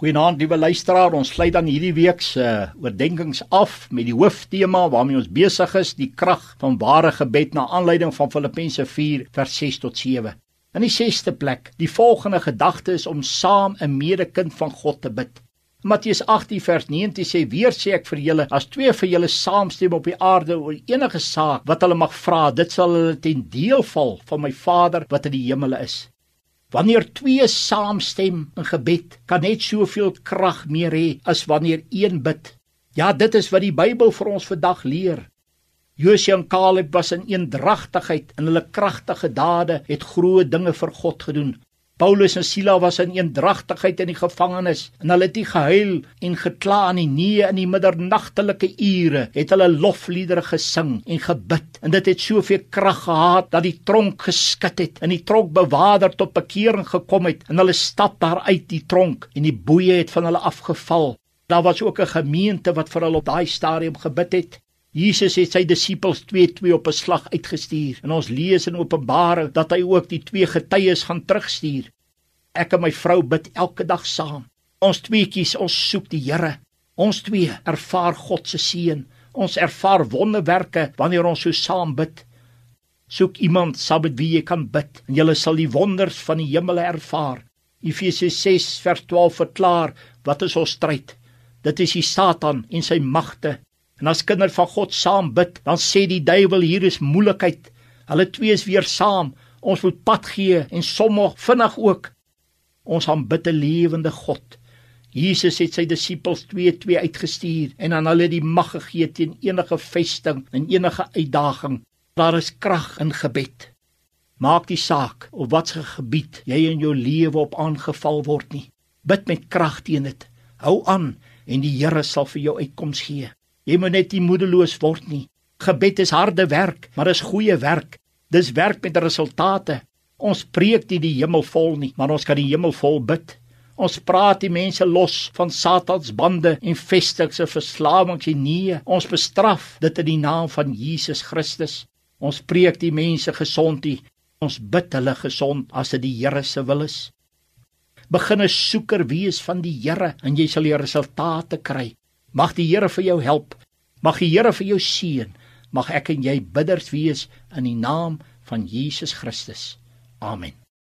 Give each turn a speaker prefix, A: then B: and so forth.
A: Goeienaand, liewe luisteraar. Ons sluit dan hierdie week se uh, oordeenkings af met die hooftema waarmee ons besig is, die krag van ware gebed na aanleiding van Filippense 4 vers 6 tot 7. In die 6ste plek, die volgende gedagte is om saam 'n medekind van God te bid. Matteus 18 vers 19 sê: "Weer sê ek vir julle, as twee van julle saamstem op die aarde oor enige saak wat hulle mag vra, dit sal hulle ten deel val van my Vader wat in die hemele is." Wanneer twee saamstem in gebed, kan net soveel krag meer hê as wanneer een bid. Ja, dit is wat die Bybel vir ons vandag leer. Josua en Caleb was in eendragtigheid en hulle kragtige dade het groot dinge vir God gedoen. Paulus en Sila was in eendragtigheid in die gevangenis en hulle het nie gehuil en gekla nie nee in die middernagtelike ure het hulle lofliedere gesing en gebid. En dit het soveel krag gehad dat die tronk geskit het en die tronkbewaarder tot bekering gekom het en hulle stap daar uit die tronk en die boeye het van hulle afgeval. Daar was ook 'n gemeente wat vir hulle op daai stadium gebid het Jesus het sy disippels 2-2 op 'n slag uitgestuur en ons lees in Openbaring dat hy ook die twee getuies gaan terugstuur. Ek en my vrou bid elke dag saam. Ons tweeetjies, ons soek die Here. Ons twee ervaar God se seën. Ons ervaar wonderwerke wanneer ons so saam bid. Soek iemand saam met wie jy kan bid en jy sal die wonders van die hemele ervaar. Efesiërs 6 vers 12 verklaar wat is ons stryd? Dit is die Satan en sy magte En as kinders van God saam bid, dan sê die duiwel hier is moeilikheid. Hulle twee is weer saam. Ons moet pad gee en sommig vinnig ook. Ons aanbid 'n lewende God. Jesus het sy disippels 2-2 uitgestuur en aan hulle die mag gegee teen enige vesting en enige uitdaging. Daar is krag in gebed. Maak die saak op watter gebied jy in jou lewe op aangeval word nie. Bid met krag teen dit. Hou aan en die Here sal vir jou uitkoms gee. Jy moet net nie moedeloos word nie. Gebed is harde werk, maar is goeie werk. Dis werk met resultate. Ons preek nie die hemel vol nie, maar ons kan die hemel vol bid. Ons praat die mense los van Satans bande en vestigings se verslawings en nee, ons bestraf dit in die naam van Jesus Christus. Ons preek die mense gesond nie. Ons bid hulle gesond as dit die Here se wil is. Begin 'n soeker wees van die Here en jy sal die resultate kry. Mag die Here vir jou help. Mag die Here vir jou seën. Mag ek en jy bidders wees in die naam van Jesus Christus. Amen.